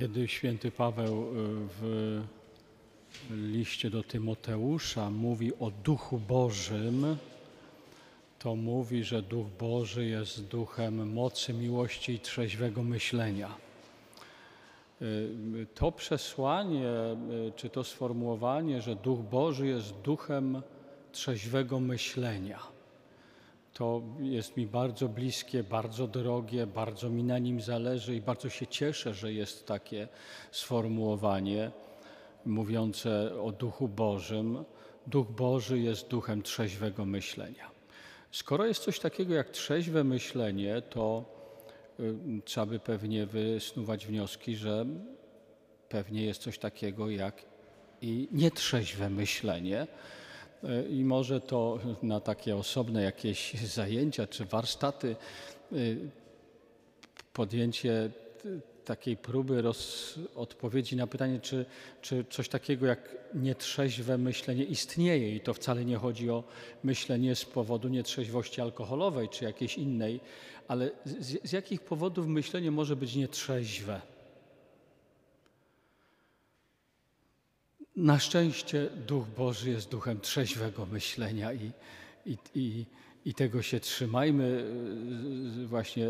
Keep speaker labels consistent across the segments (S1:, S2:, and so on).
S1: Kiedy święty Paweł y, w liście do Tymoteusza mówi o Duchu Bożym, to mówi, że Duch Boży jest duchem mocy, miłości i trzeźwego myślenia. Y, To przesłanie, y, czy to sformułowanie, że Duch Boży jest duchem trzeźwego myślenia, to jest mi bardzo bliskie, bardzo drogie, bardzo mi na nim zależy i bardzo się cieszę, że jest takie sformułowanie mówiące o Duchu Bożym. Duch Boży jest duchem trzeźwego myślenia. Skoro jest coś takiego jak trzeźwe myślenie, to y, trzeba by pewnie wysnuwać wnioski, że pewnie jest coś takiego jak i nietrzeźwe myślenie. Y, I może to na takie osobne jakieś zajęcia czy warsztaty y, podjęcie takiej próby roz, odpowiedzi na pytanie, czy, czy coś takiego jak nietrzeźwe myślenie istnieje. I to wcale nie chodzi o myślenie z powodu nietrzeźwości alkoholowej czy jakiejś innej, ale z, z jakich powodów myślenie może być nietrzeźwe? Na szczęście Duch Boży jest duchem trzeźwego myślenia i, i, i, i tego się trzymajmy, właśnie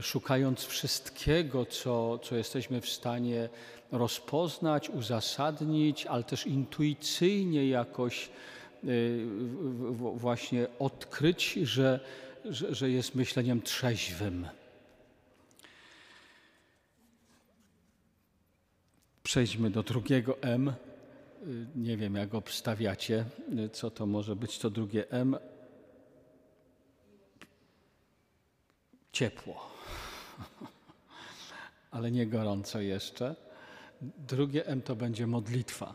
S1: szukając wszystkiego, co, co jesteśmy w stanie rozpoznać, uzasadnić, ale też intuicyjnie jakoś y, właśnie odkryć, że, że, że jest myśleniem trzeźwym. Przejdźmy do drugiego M. Nie wiem, jak obstawiacie, co to może być to drugie M. Ciepło, ale nie gorąco jeszcze. Drugie M to będzie modlitwa.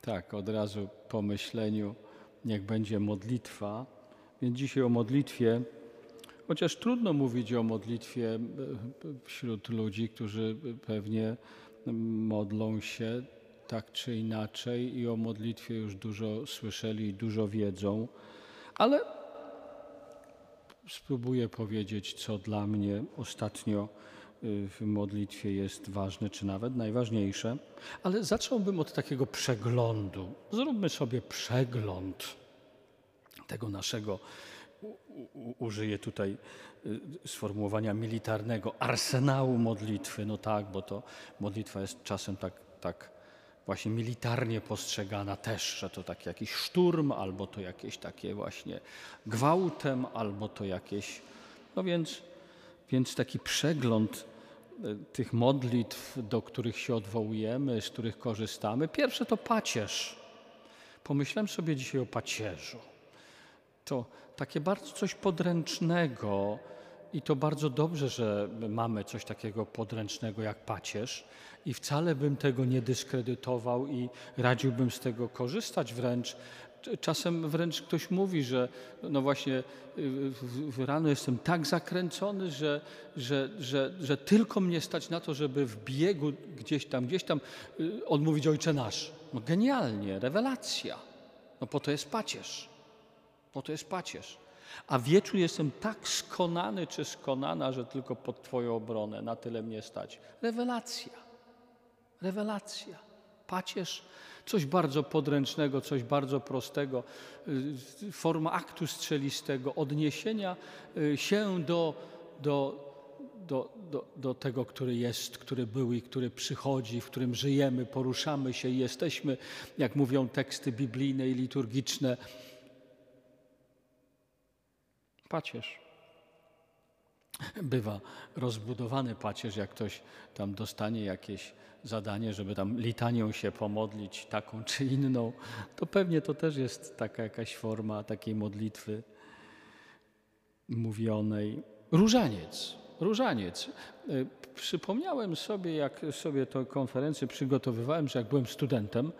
S1: Tak, od razu po myśleniu, niech będzie modlitwa. Więc dzisiaj o modlitwie, chociaż trudno mówić o modlitwie e, wśród ludzi, którzy pewnie modlą się tak czy inaczej i o modlitwie już dużo słyszeli i dużo wiedzą, ale spróbuję powiedzieć, co dla mnie ostatnio y, w modlitwie jest ważne, czy nawet najważniejsze. Ale zacząłbym od takiego przeglądu. Zróbmy sobie przegląd tego naszego, użyję tutaj y, sformułowania militarnego, arsenału modlitwy. No tak, bo to modlitwa jest czasem tak, tak właśnie militarnie postrzegana też, że to taki jakiś szturm, albo to jakieś takie właśnie gwałtem, albo to jakieś, no więc, więc taki przegląd y, tych modlitw, do których się odwołujemy, z których korzystamy. Pierwsze to pacierz. Pomyślałem sobie dzisiaj o pacierzu to takie bardzo coś podręcznego i to bardzo dobrze, że mamy coś takiego podręcznego jak pacierz i wcale bym tego nie dyskredytował i radziłbym z tego korzystać wręcz. Czasem wręcz ktoś mówi, że no właśnie w rano jestem tak zakręcony, że, że, że, że tylko mnie stać na to, żeby w biegu gdzieś tam, gdzieś tam y, odmówić Ojcze Nasz. No genialnie, rewelacja. No po to jest pacierz. Po to jest pacierz. A wieczór jestem tak skonany czy skonana, że tylko pod Twoją obronę na tyle mnie stać. Rewelacja. Rewelacja. Pacierz, coś bardzo podręcznego, coś bardzo prostego, y, forma aktu strzelistego, odniesienia y, się do, do, do, do, do tego, który jest, który był i który przychodzi, w którym żyjemy, poruszamy się i jesteśmy, jak mówią teksty biblijne i liturgiczne, pacierz. Bywa rozbudowany pacierz, jak ktoś tam dostanie jakieś zadanie, żeby tam litanią się pomodlić, taką czy inną, to pewnie to też jest taka jakaś forma takiej modlitwy mówionej. Różaniec, różaniec. Y, Przypomniałem sobie, jak sobie tę konferencję przygotowywałem, że jak byłem studentem,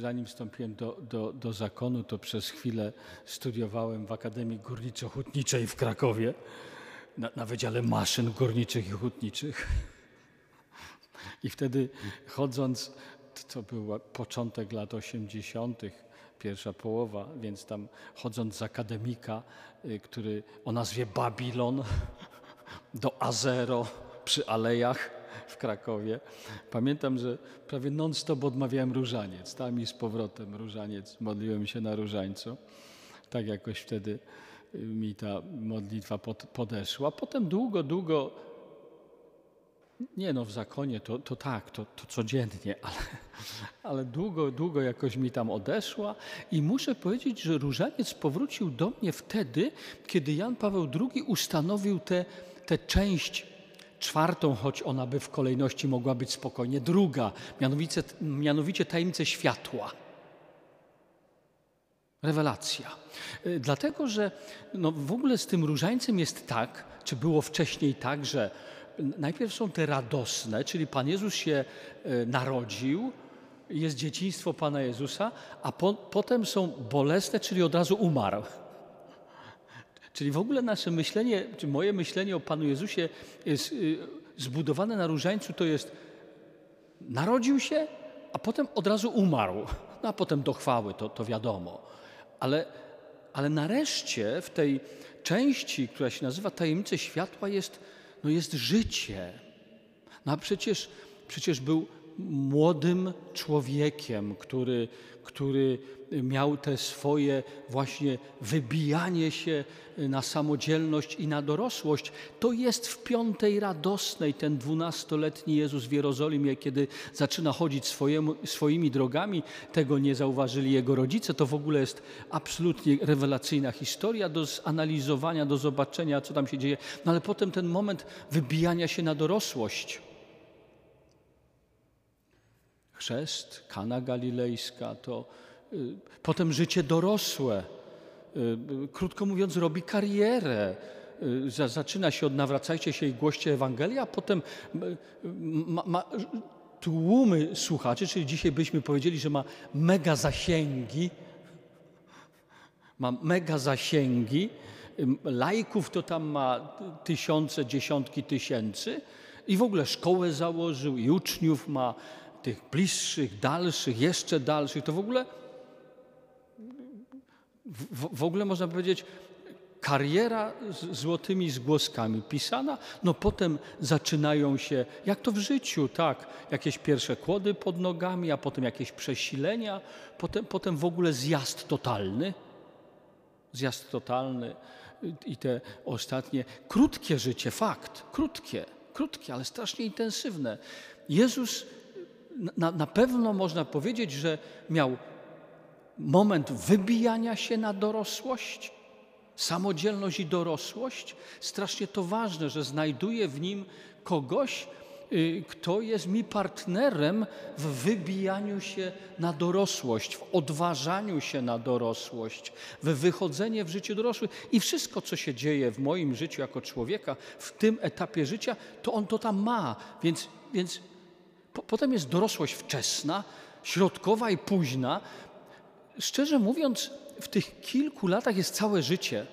S1: zanim wstąpiłem do, do, do zakonu, to przez chwilę studiowałem w Akademii Górniczo-Hutniczej w Krakowie na, na Wydziale Maszyn Górniczych i Hutniczych. I wtedy chodząc, to był początek lat 80., pierwsza połowa, więc tam chodząc z akademika, y, który o nazwie Babilon do Azero przy alejach, w Krakowie. Pamiętam, że prawie non-stop odmawiałem różaniec, tam i z powrotem różaniec, modliłem się na różańcu. Tak jakoś wtedy y, mi ta modlitwa pod, podeszła. Potem długo, długo nie no, w zakonie to, to tak, to, to codziennie, ale, ale długo, długo jakoś mi tam odeszła i muszę powiedzieć, że różaniec powrócił do mnie wtedy, kiedy Jan Paweł II ustanowił tę te, te część czwartą, choć ona by w kolejności mogła być spokojnie druga, mianowicie, mianowicie tajemnicę światła. Rewelacja. Y, dlatego, że no w ogóle z tym różańcem jest tak, czy było wcześniej tak, że najpierw są te radosne, czyli Pan Jezus się e, narodził, jest dzieciństwo Pana Jezusa, a po, potem są bolesne, czyli od razu umarł. Czyli w ogóle nasze myślenie, czy moje myślenie o Panu Jezusie jest y, zbudowane na różańcu, to jest narodził się, a potem od razu umarł. No a potem do chwały, to, to wiadomo. Ale, ale nareszcie w tej części, która się nazywa Tajemnice Światła, jest no jest życie. No a przecież, przecież był młodym człowiekiem, który, który miał te swoje właśnie wybijanie się na samodzielność i na dorosłość. To jest w piątej radosnej ten dwunastoletni Jezus w Jerozolimie, kiedy zaczyna chodzić swojemu, swoimi drogami. Tego nie zauważyli jego rodzice. To w ogóle jest absolutnie rewelacyjna historia do zanalizowania, do zobaczenia, co tam się dzieje. No ale potem ten moment wybijania się na dorosłość chrzest, Kana Galilejska, to y, potem życie dorosłe. Y, krótko mówiąc, robi karierę. Y, zaczyna się od nawracajcie się i głoście Ewangelię, a potem ma, ma tłumy słuchaczy, czyli dzisiaj byśmy powiedzieli, że ma mega zasięgi. Ma mega zasięgi. Lajków to tam ma tysiące, dziesiątki tysięcy. I w ogóle szkołę założył, i uczniów ma tych bliższych, dalszych, jeszcze dalszych, to w ogóle, w, w ogóle można powiedzieć, kariera z złotymi zgłoskami pisana, no potem zaczynają się, jak to w życiu, tak, jakieś pierwsze kłody pod nogami, a potem jakieś przesilenia, potem, potem w ogóle zjazd totalny, zjazd totalny i te ostatnie, krótkie życie, fakt, krótkie, krótkie, ale strasznie intensywne. Jezus na, na pewno można powiedzieć, że miał moment wybijania się na dorosłość, samodzielność i dorosłość. Strasznie to ważne, że znajduję w nim kogoś, y, kto jest mi partnerem w wybijaniu się na dorosłość, w odważaniu się na dorosłość, w wychodzenie w życiu dorosłych. I wszystko, co się dzieje w moim życiu jako człowieka, w tym etapie życia, to on to tam ma. Więc, więc Potem jest dorosłość wczesna, środkowa i późna. Szczerze mówiąc, w tych kilku latach jest całe życie.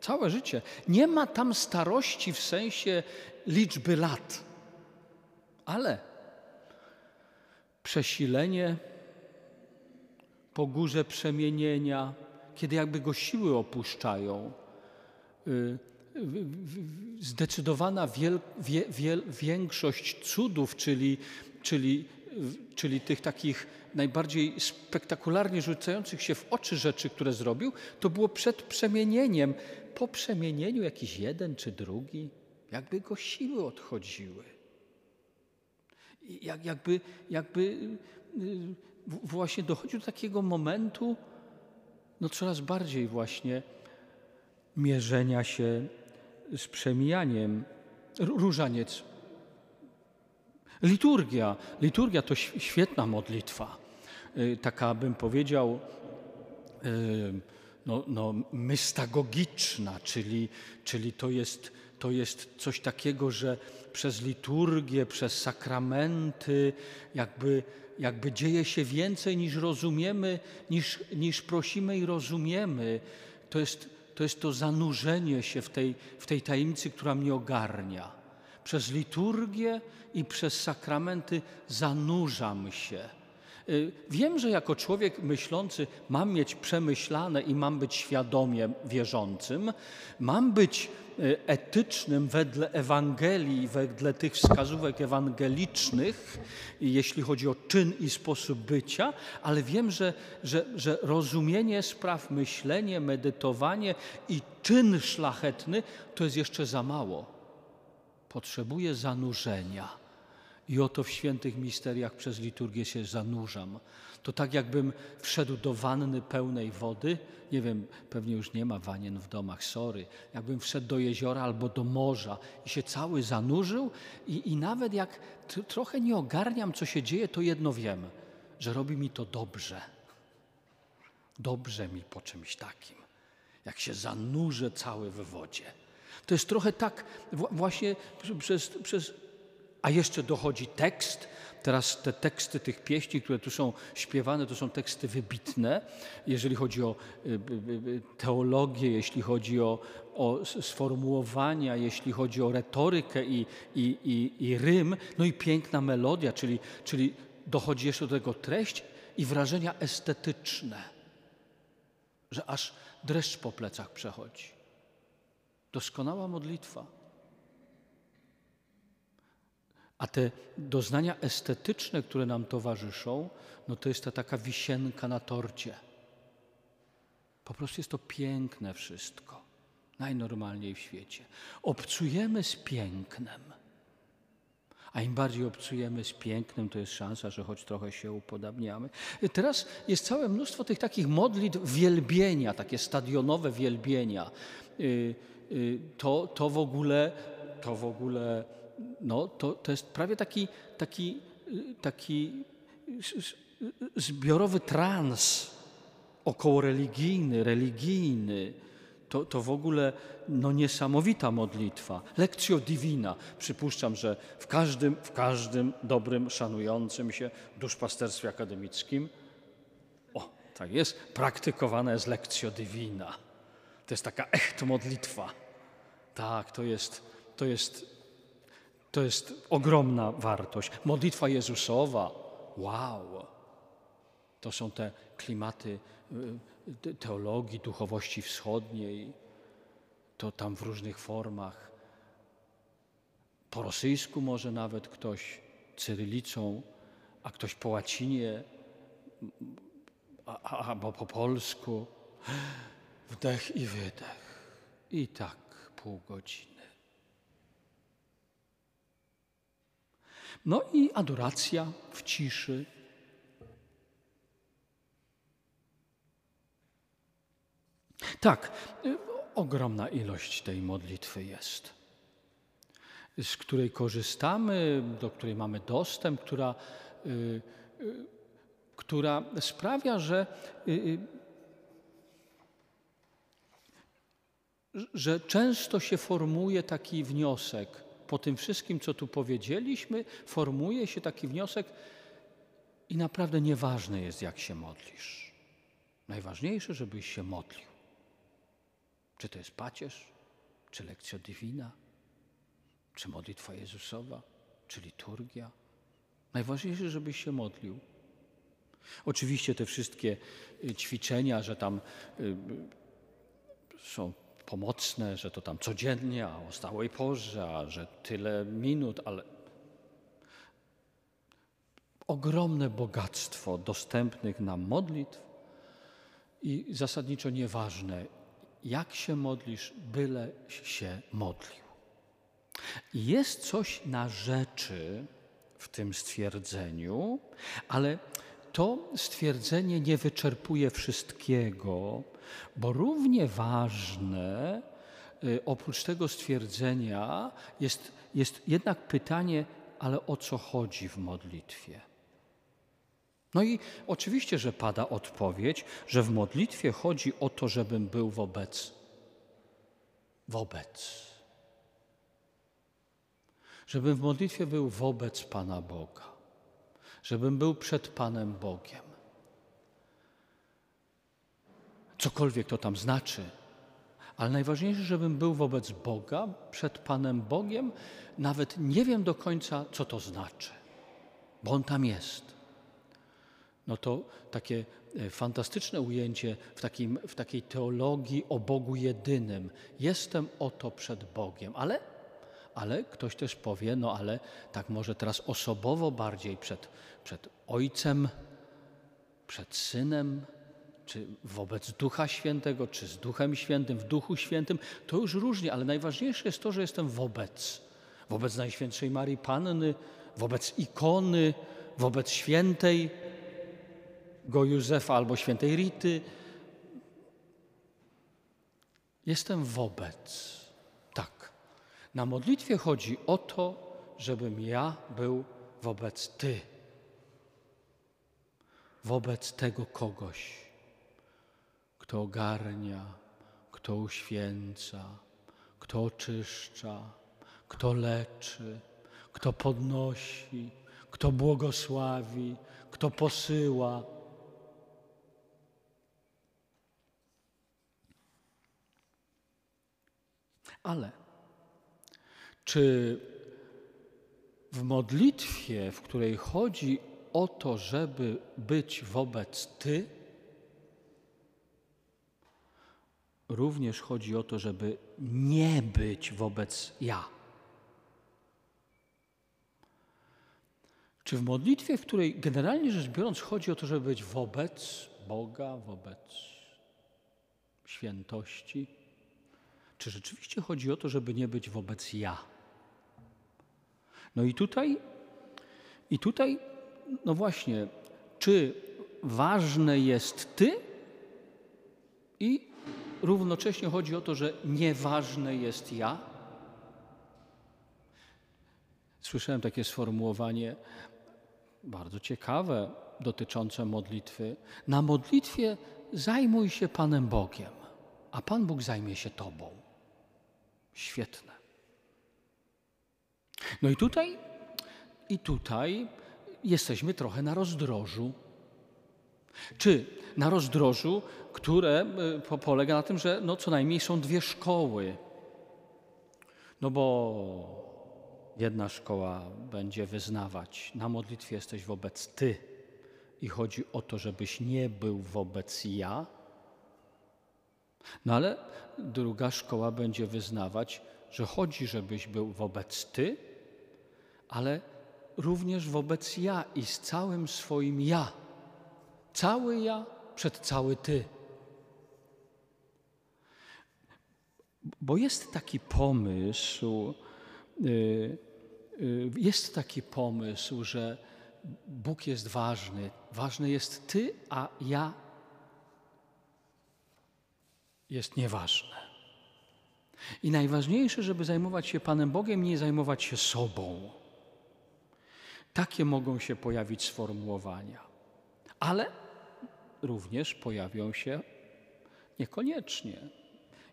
S1: Całe życie. Nie ma tam starości w sensie liczby lat. Ale przesilenie po górze przemienienia, kiedy jakby go siły opuszczają, y, zdecydowana wiel, wie, wiel, większość cudów, czyli, czyli, czyli tych takich najbardziej spektakularnie rzucających się w oczy rzeczy, które zrobił, to było przed przemienieniem. Po przemienieniu jakiś jeden czy drugi, jakby go siły odchodziły. Jak, jakby, jakby właśnie dochodził do takiego momentu, no coraz bardziej właśnie mierzenia się z przemijaniem. Różaniec. Liturgia. Liturgia to świetna modlitwa. Y, taka bym powiedział, y, no, no, mystagogiczna, czyli, czyli to, jest, to jest coś takiego, że przez liturgię, przez sakramenty, jakby, jakby dzieje się więcej niż rozumiemy, niż, niż prosimy i rozumiemy. To jest to jest to zanurzenie się w tej, w tej tajemnicy, która mnie ogarnia. Przez liturgię i przez sakramenty zanurzam się. Y, Wiem, że jako człowiek myślący mam mieć przemyślane i mam być świadomie wierzącym, mam być y, etycznym wedle Ewangelii, wedle tych wskazówek ewangelicznych, jeśli chodzi o czyn i sposób bycia, ale wiem, że, że, że rozumienie spraw, myślenie, medytowanie i czyn szlachetny to jest jeszcze za mało. Potrzebuję zanurzenia. I oto w świętych misteriach przez liturgię się zanurzam. To tak jakbym wszedł do wanny pełnej wody, nie wiem, pewnie już nie ma wanien w domach, sorry, jakbym wszedł do jeziora albo do morza i się cały zanurzył i, i nawet jak trochę nie ogarniam, co się dzieje, to jedno wiem, że robi mi to dobrze. Dobrze mi po czymś takim, jak się zanurzę cały w wodzie. To jest trochę tak wła- właśnie przez, przez a jeszcze dochodzi tekst. Teraz te teksty tych pieśni, które tu są śpiewane, to są teksty wybitne, jeżeli chodzi o y, y, y, teologię, jeśli chodzi o, o sformułowania, jeśli chodzi o retorykę i, i, i, i rym, no i piękna melodia, czyli, czyli dochodzi jeszcze do tego treść i wrażenia estetyczne, że aż dreszcz po plecach przechodzi. Doskonała modlitwa. A te doznania estetyczne, które nam towarzyszą, no to jest ta taka wisienka na torcie. Po prostu jest to piękne wszystko. Najnormalniej w świecie. Obcujemy z pięknem. A im bardziej obcujemy z pięknem, to jest szansa, że choć trochę się upodabniamy. Teraz jest całe mnóstwo tych takich modlitw wielbienia, takie stadionowe wielbienia. Y, y, To, to w ogóle, to w ogóle, no, to, to jest prawie taki, taki, taki zbiorowy trans okołoreligijny, religijny. To, to w ogóle no, niesamowita modlitwa. Lekcjo divina. Przypuszczam, że w każdym, w każdym dobrym, szanującym się duszpasterstwie akademickim, o, tak jest, praktykowana jest lekcjo divina. To jest taka echt modlitwa. Tak, to jest, to jest, to jest ogromna wartość. Modlitwa Jezusowa. Wow. To są te klimaty y, te- teologii, duchowości wschodniej. To tam w różnych formach. Po rosyjsku może nawet ktoś cyrylicą, a ktoś po łacinie, albo po polsku. Wdech i wydech. I tak pół godziny. No i adoracja w ciszy. Tak, y, ogromna ilość tej modlitwy jest, z której korzystamy, do której mamy dostęp, która, y, y, która sprawia, że, y, y, że często się formuje taki wniosek, po tym wszystkim, co tu powiedzieliśmy, formuje się taki wniosek i naprawdę nieważne jest, jak się modlisz. Najważniejsze, żebyś się modlił. Czy to jest pacierz, czy lekcja divina, czy modlitwa Jezusowa, czy liturgia. Najważniejsze, żebyś się modlił. Oczywiście te wszystkie y, ćwiczenia, że tam y, y, są pomocne, że to tam codziennie, a o stałej porze, a że tyle minut, ale ogromne bogactwo dostępnych nam modlitw i zasadniczo nieważne, jak się modlisz, byle się modlił. Jest coś na rzeczy w tym stwierdzeniu, ale to stwierdzenie nie wyczerpuje wszystkiego, bo równie ważne y, oprócz tego stwierdzenia jest, jest jednak pytanie, ale o co chodzi w modlitwie? No i oczywiście, że pada odpowiedź, że w modlitwie chodzi o to, żebym był wobec. Wobec. Żebym w modlitwie był wobec Pana Boga. Żebym był przed Panem Bogiem. Cokolwiek to tam znaczy. Ale najważniejsze, żebym był wobec Boga, przed Panem Bogiem, nawet nie wiem do końca, co to znaczy, bo On tam jest. no to takie e, fantastyczne ujęcie w, takim, w takiej teologii o Bogu jedynym. Jestem oto przed Bogiem, ale, ale ktoś też powie, no ale tak może teraz osobowo bardziej przed, przed Ojcem, przed Synem, czy wobec Ducha Świętego, czy z Duchem Świętym, w Duchu Świętym, to już różnie, ale najważniejsze jest to, że jestem wobec. Wobec Najświętszej Marii Panny, wobec ikony, wobec świętej go Józefa albo świętej Rity. Jestem wobec. Tak. Na modlitwie chodzi o to, żebym ja był wobec Ty. Wobec tego kogoś, kto ogarnia, kto uświęca, kto oczyszcza, kto leczy, kto podnosi, kto błogosławi, kto posyła. Ale czy w modlitwie, w której chodzi o to, żeby być wobec Ty, również chodzi o to, żeby nie być wobec ja? Czy w modlitwie, w której generalnie rzecz biorąc chodzi o to, żeby być wobec Boga, wobec świętości, czy rzeczywiście chodzi o to, żeby nie być wobec ja? No i tutaj, i tutaj, no właśnie, czy ważne jest Ty i równocześnie chodzi o to, że nieważne jest ja? Słyszałem takie sformułowanie bardzo ciekawe dotyczące modlitwy. Na modlitwie zajmuj się Panem Bogiem, a Pan Bóg zajmie się Tobą. Świetne. No i tutaj, i tutaj jesteśmy trochę na rozdrożu. Czy na rozdrożu, które e, polega na tym, że no co najmniej są dwie szkoły. No bo jedna szkoła będzie wyznawać, na modlitwie jesteś wobec Ty i chodzi o to, żebyś nie był wobec ja. No ale druga szkoła będzie wyznawać, że chodzi, żebyś był wobec Ty, ale również wobec ja i z całym swoim ja. Cały ja przed cały Ty. Bo jest taki pomysł, y, y, jest taki pomysł, że Bóg jest ważny. Ważny jest Ty, a ja jest nieważne. I najważniejsze, żeby zajmować się Panem Bogiem, nie zajmować się sobą. Takie mogą się pojawić sformułowania. Ale również pojawią się niekoniecznie.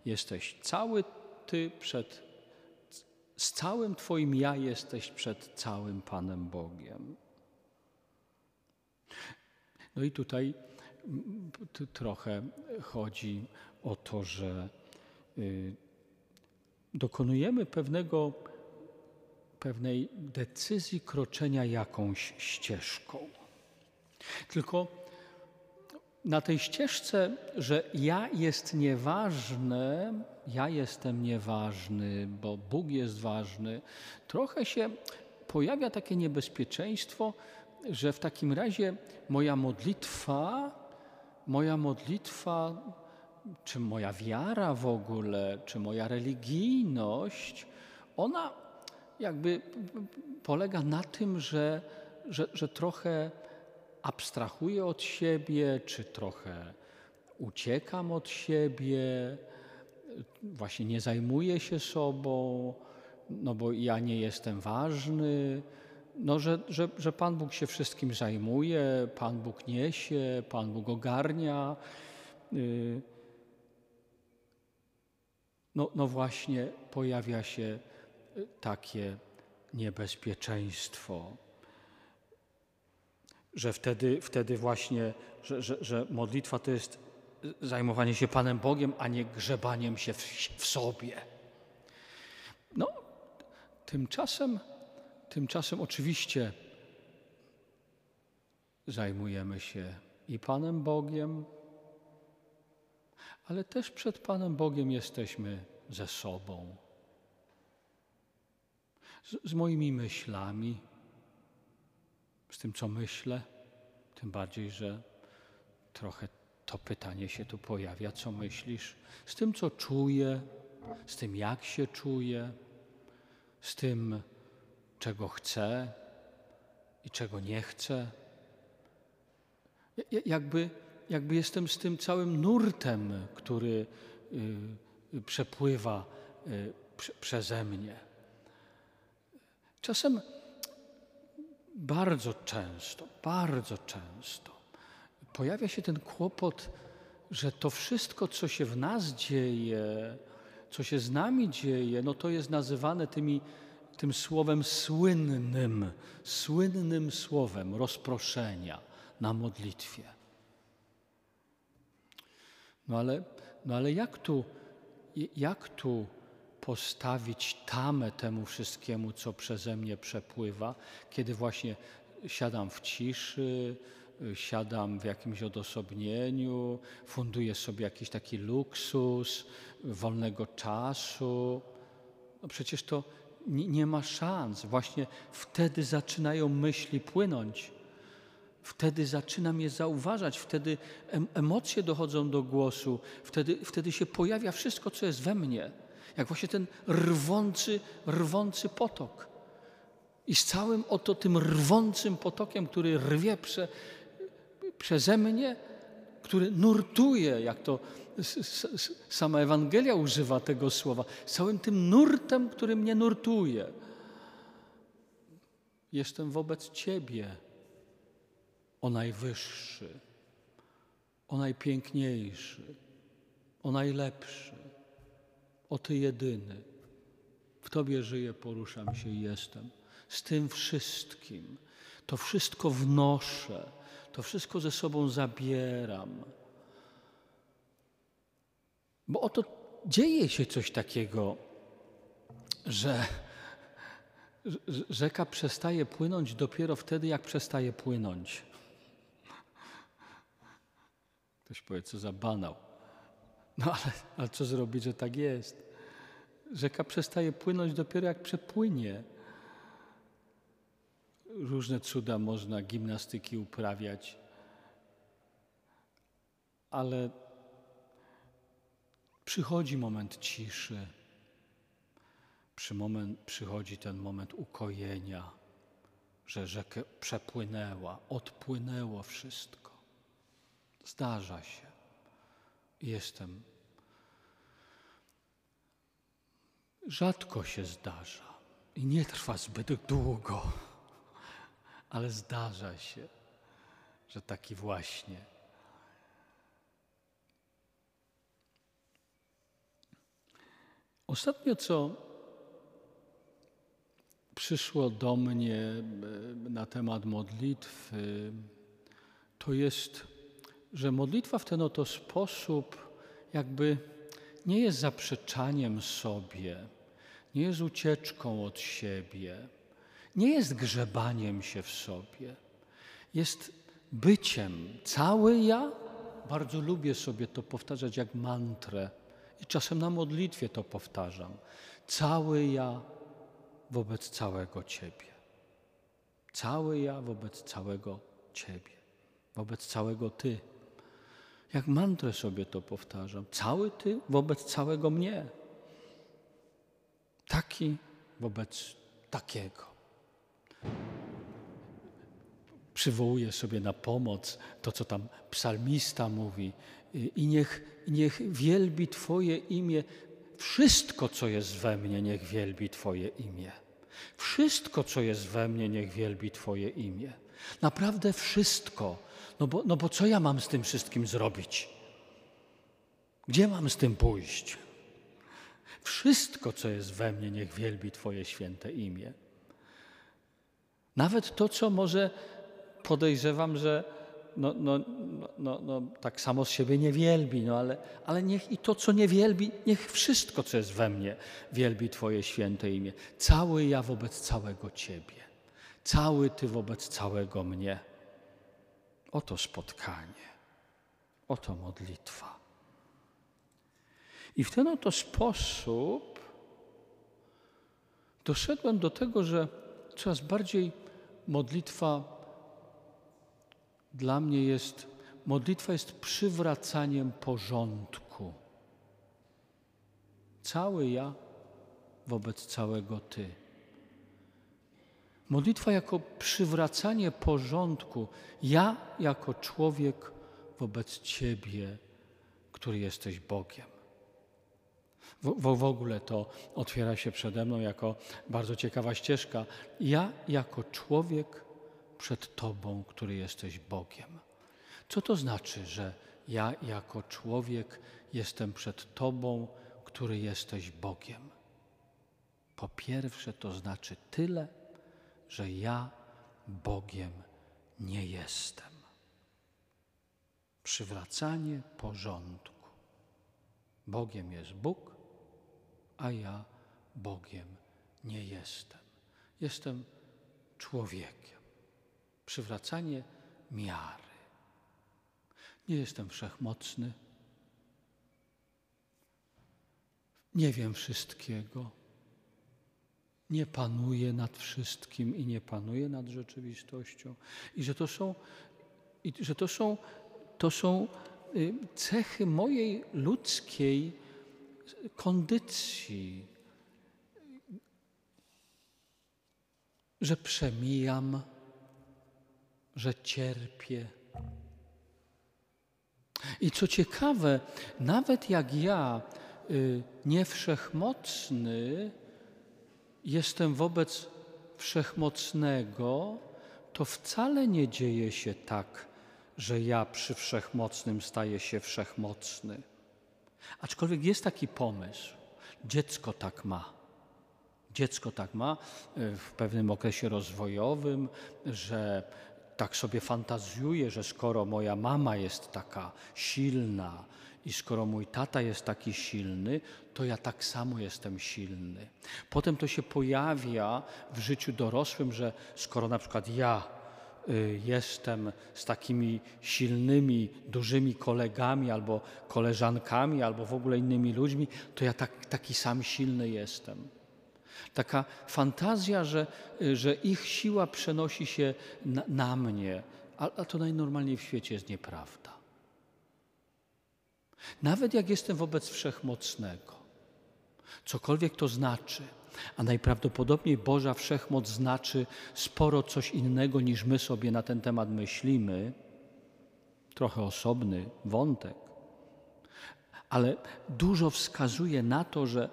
S1: Jesteś cały Ty przed, z całym Twoim ja jesteś przed całym Panem Bogiem. No i tutaj trochę chodzi o to, że y, dokonujemy pewnego, pewnej decyzji kroczenia jakąś ścieżką. Tylko na tej ścieżce, że ja jest nieważne, ja jestem nieważny, bo Bóg jest ważny, trochę się pojawia takie niebezpieczeństwo, że w takim razie moja modlitwa, moja modlitwa, czy moja wiara w ogóle, czy moja religijność, ona jakby polega na tym, że, że, że trochę abstrahuję od siebie, czy trochę uciekam od siebie, właśnie nie zajmuję się sobą, no bo ja nie jestem ważny, no, że, że, że Pan Bóg się wszystkim zajmuje, Pan Bóg niesie, Pan Bóg ogarnia. Y, no, no właśnie pojawia się takie niebezpieczeństwo że wtedy, wtedy właśnie, że, że, że modlitwa to jest zajmowanie się Panem Bogiem, a nie grzebaniem się w, w sobie. No, tymczasem, tymczasem oczywiście zajmujemy się i Panem Bogiem, ale też przed Panem Bogiem jesteśmy ze sobą, z, z moimi myślami, z tym, co myślę, tym bardziej, że trochę to pytanie się tu pojawia, co myślisz, z tym, co czuję, z tym, jak się czuję, z tym, czego chcę i czego nie chcę. Jakby, jakby jestem z tym całym nurtem, który y, przepływa y, przeze mnie. Czasem bardzo często, bardzo często pojawia się ten kłopot, że to wszystko, co się w nas dzieje, co się z nami dzieje, no to jest nazywane tymi, tym słowem słynnym, słynnym słowem rozproszenia na modlitwie. No ale, no ale jak, tu, jak tu postawić tamę temu wszystkiemu, co przeze mnie przepływa, kiedy właśnie siadam w ciszy, siadam w jakimś odosobnieniu, funduję sobie jakiś taki luksus wolnego czasu. No przecież to nie, nie ma szans. Właśnie wtedy zaczynają myśli płynąć. Wtedy zaczynam je zauważać, wtedy emocje dochodzą do głosu, wtedy, wtedy się pojawia wszystko, co jest we mnie. Jak właśnie ten rwący, rwący potok. I z całym oto tym rwącym potokiem, który rwie prze, przeze mnie, który nurtuje, jak to sama Ewangelia używa tego słowa, z całym tym nurtem, który mnie nurtuje. Jestem wobec Ciebie, o najwyższy, o najpiękniejszy, o najlepszy, o Ty jedyny. W Tobie żyję, poruszam się i jestem. Z tym wszystkim, to wszystko wnoszę to wszystko ze sobą zabieram. Bo oto dzieje się coś takiego, że rzeka przestaje płynąć dopiero wtedy, jak przestaje płynąć. Ktoś powie, co za banał. No ale, ale co zrobić, że tak jest? Rzeka przestaje płynąć dopiero jak przepłynie różne cuda można, gimnastyki uprawiać, ale przychodzi moment ciszy, przy moment, przychodzi ten moment ukojenia, że rzekę przepłynęła, odpłynęło wszystko. Zdarza się. Jestem. Rzadko się zdarza i nie trwa zbyt długo ale zdarza się, że taki właśnie. Ostatnio co przyszło do mnie e, na temat modlitwy, to jest, że modlitwa w ten oto sposób jakby nie jest zaprzeczaniem sobie, nie jest ucieczką od siebie nie jest grzebaniem się w sobie, jest byciem. Cały ja, bardzo lubię sobie to powtarzać jak mantrę i czasem na modlitwie to powtarzam. Cały ja wobec całego Ciebie. Cały ja wobec całego Ciebie, wobec całego Ty. Jak mantrę sobie to powtarzam. Cały Ty wobec całego mnie. Taki wobec takiego przywołuje sobie na pomoc to, co tam psalmista mówi. I niech, niech wielbi Twoje imię. Wszystko, co jest we mnie, niech wielbi Twoje imię. Wszystko, co jest we mnie, niech wielbi Twoje imię. Naprawdę wszystko. No bo, no bo co ja mam z tym wszystkim zrobić? Gdzie mam z tym pójść? Wszystko, co jest we mnie, niech wielbi Twoje święte imię. Nawet to, co może podejrzewam, że no, no, no, no, tak samo z siebie nie wielbi, no ale, ale niech i to, co nie wielbi, niech wszystko, co jest we mnie, wielbi Twoje święte imię. Cały ja wobec całego Ciebie, cały Ty wobec całego mnie. Oto spotkanie, oto modlitwa. I w ten oto sposób doszedłem do tego, że coraz bardziej modlitwa dla mnie jest, modlitwa jest przywracaniem porządku. Cały ja wobec całego Ty. Modlitwa jako przywracanie porządku, ja jako człowiek wobec Ciebie, który jesteś Bogiem. W, w, ogóle to otwiera się przede mną jako bardzo ciekawa ścieżka. Ja jako człowiek przed Tobą, który jesteś Bogiem. Co to znaczy, że ja jako człowiek jestem przed Tobą, który jesteś Bogiem? Po pierwsze, to znaczy tyle, że ja Bogiem nie jestem. Przywracanie porządku. Bogiem jest Bóg, a ja Bogiem nie jestem. Jestem człowiekiem. Przywracanie miary. Nie jestem wszechmocny. Nie wiem wszystkiego. Nie panuję nad wszystkim i nie panuję nad rzeczywistością. I że to są, i że to są, to są y, cechy mojej ludzkiej kondycji, że przemijam, że cierpię. I co ciekawe, nawet jak ja, y, niewszechmocny, jestem wobec wszechmocnego, to wcale nie dzieje się tak, że ja przy wszechmocnym staję się wszechmocny. Aczkolwiek jest taki pomysł, dziecko tak ma. Dziecko tak ma e, w pewnym okresie rozwojowym, że tak sobie fantazjuje, że skoro moja mama jest taka silna i skoro mój tata jest taki silny, to ja tak samo jestem silny. Potem to się pojawia w życiu dorosłym, że skoro na przykład ja Y, jestem z takimi silnymi, dużymi kolegami albo koleżankami, albo w ogóle innymi ludźmi, to ja tak, taki sam silny jestem. Taka fantazja, że, y, że ich siła przenosi się na, na mnie, a, a to najnormalniej w świecie jest nieprawda. Nawet jak jestem wobec wszechmocnego, cokolwiek to znaczy – a najprawdopodobniej Boża wszechmoc znaczy sporo coś innego niż my sobie na ten temat myślimy. Trochę osobny wątek. Ale dużo wskazuje na to, że,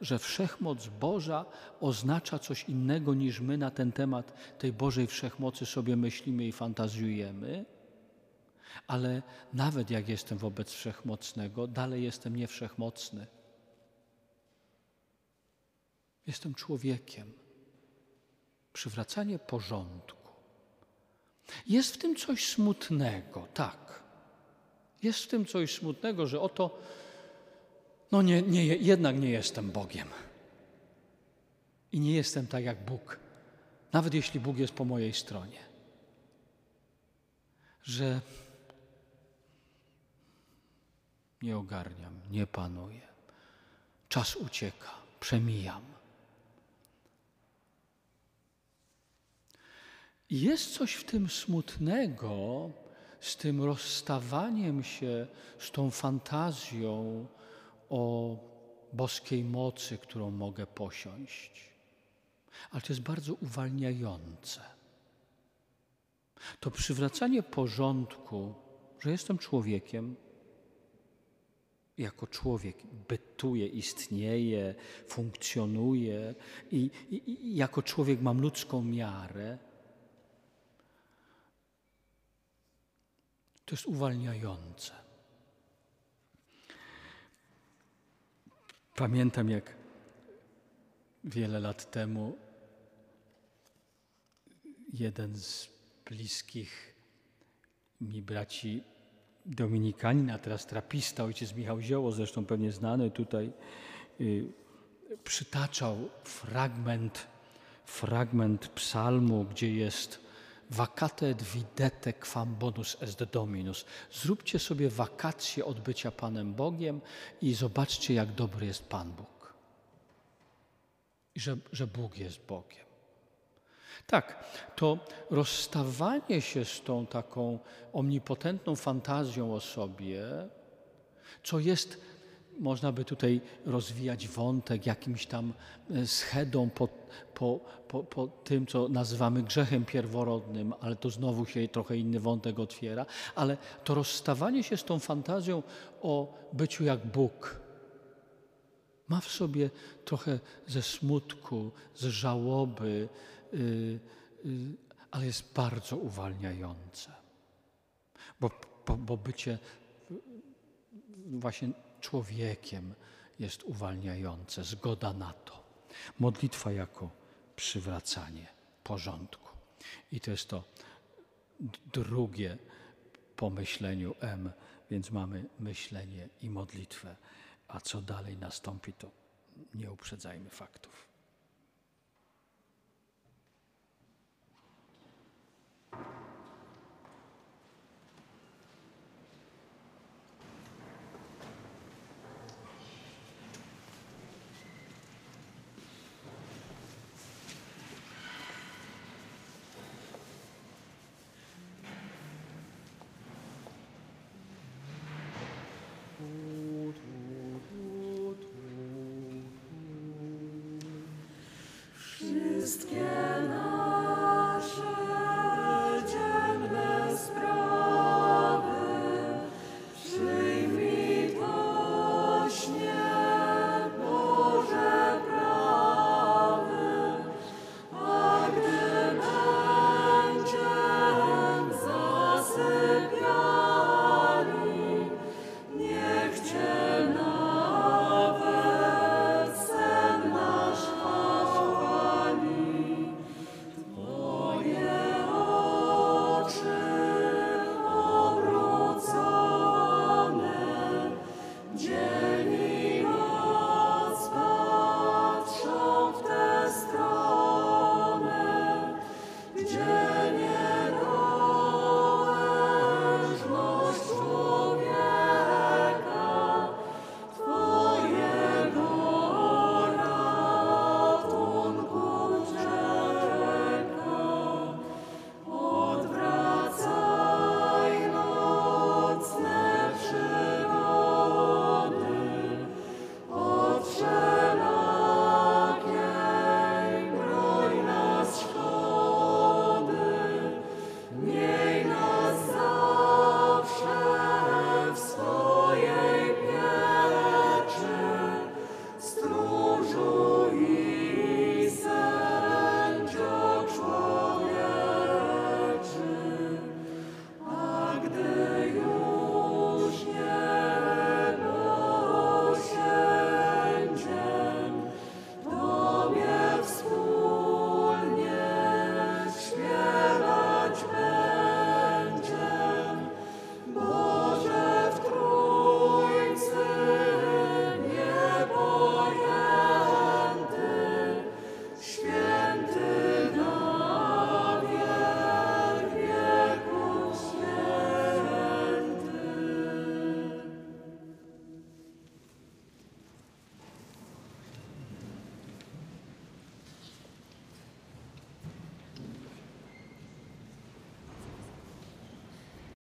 S1: że wszechmoc Boża oznacza coś innego niż my na ten temat tej Bożej wszechmocy sobie myślimy i fantazjujemy. Ale nawet jak jestem wobec wszechmocnego, dalej jestem niewszechmocny. Jestem człowiekiem. Przywracanie porządku. Jest w tym coś smutnego, tak. Jest w tym coś smutnego, że oto, no nie, nie, jednak nie jestem Bogiem. I nie jestem tak jak Bóg, nawet jeśli Bóg jest po mojej stronie. Że nie ogarniam, nie panuję. Czas ucieka, przemijam. Jest coś w tym smutnego, z tym rozstawaniem się z tą fantazją o boskiej mocy, którą mogę posiąść. Ale to jest bardzo uwalniające. To przywracanie porządku, że jestem człowiekiem, jako człowiek bytuję, istnieję, funkcjonuję i, i, i jako człowiek mam ludzką miarę To jest uwalniające. Pamiętam, jak wiele lat temu jeden z bliskich mi braci Dominikanin, a teraz trapista, ojciec Michał Zioło, zresztą pewnie znany tutaj, y, przytaczał fragment, fragment psalmu, gdzie jest vacate et videte quam bonus est Dominus. Zróbcie sobie wakacje od bycia Panem Bogiem i zobaczcie, jak dobry jest Pan Bóg. I że, że Bóg jest Bogiem. Tak, to rozstawanie się z tą taką omnipotentną fantazją o sobie, co jest, można by tutaj rozwijać wątek jakimś tam e, schedą po, po, po, po tym, co nazywamy grzechem pierworodnym, ale to znowu się trochę inny wątek otwiera, ale to rozstawanie się z tą fantazją o byciu jak Bóg ma w sobie trochę ze smutku, z żałoby, ale jest bardzo uwalniające. Bo, bo, bo bycie właśnie człowiekiem jest uwalniające, zgoda na to. Modlitwa jako przywracanie porządku. I to jest to drugie po myśleniu M, więc mamy myślenie i modlitwę. A co dalej nastąpi, to nie uprzedzajmy faktów.
S2: Wszystkie nasze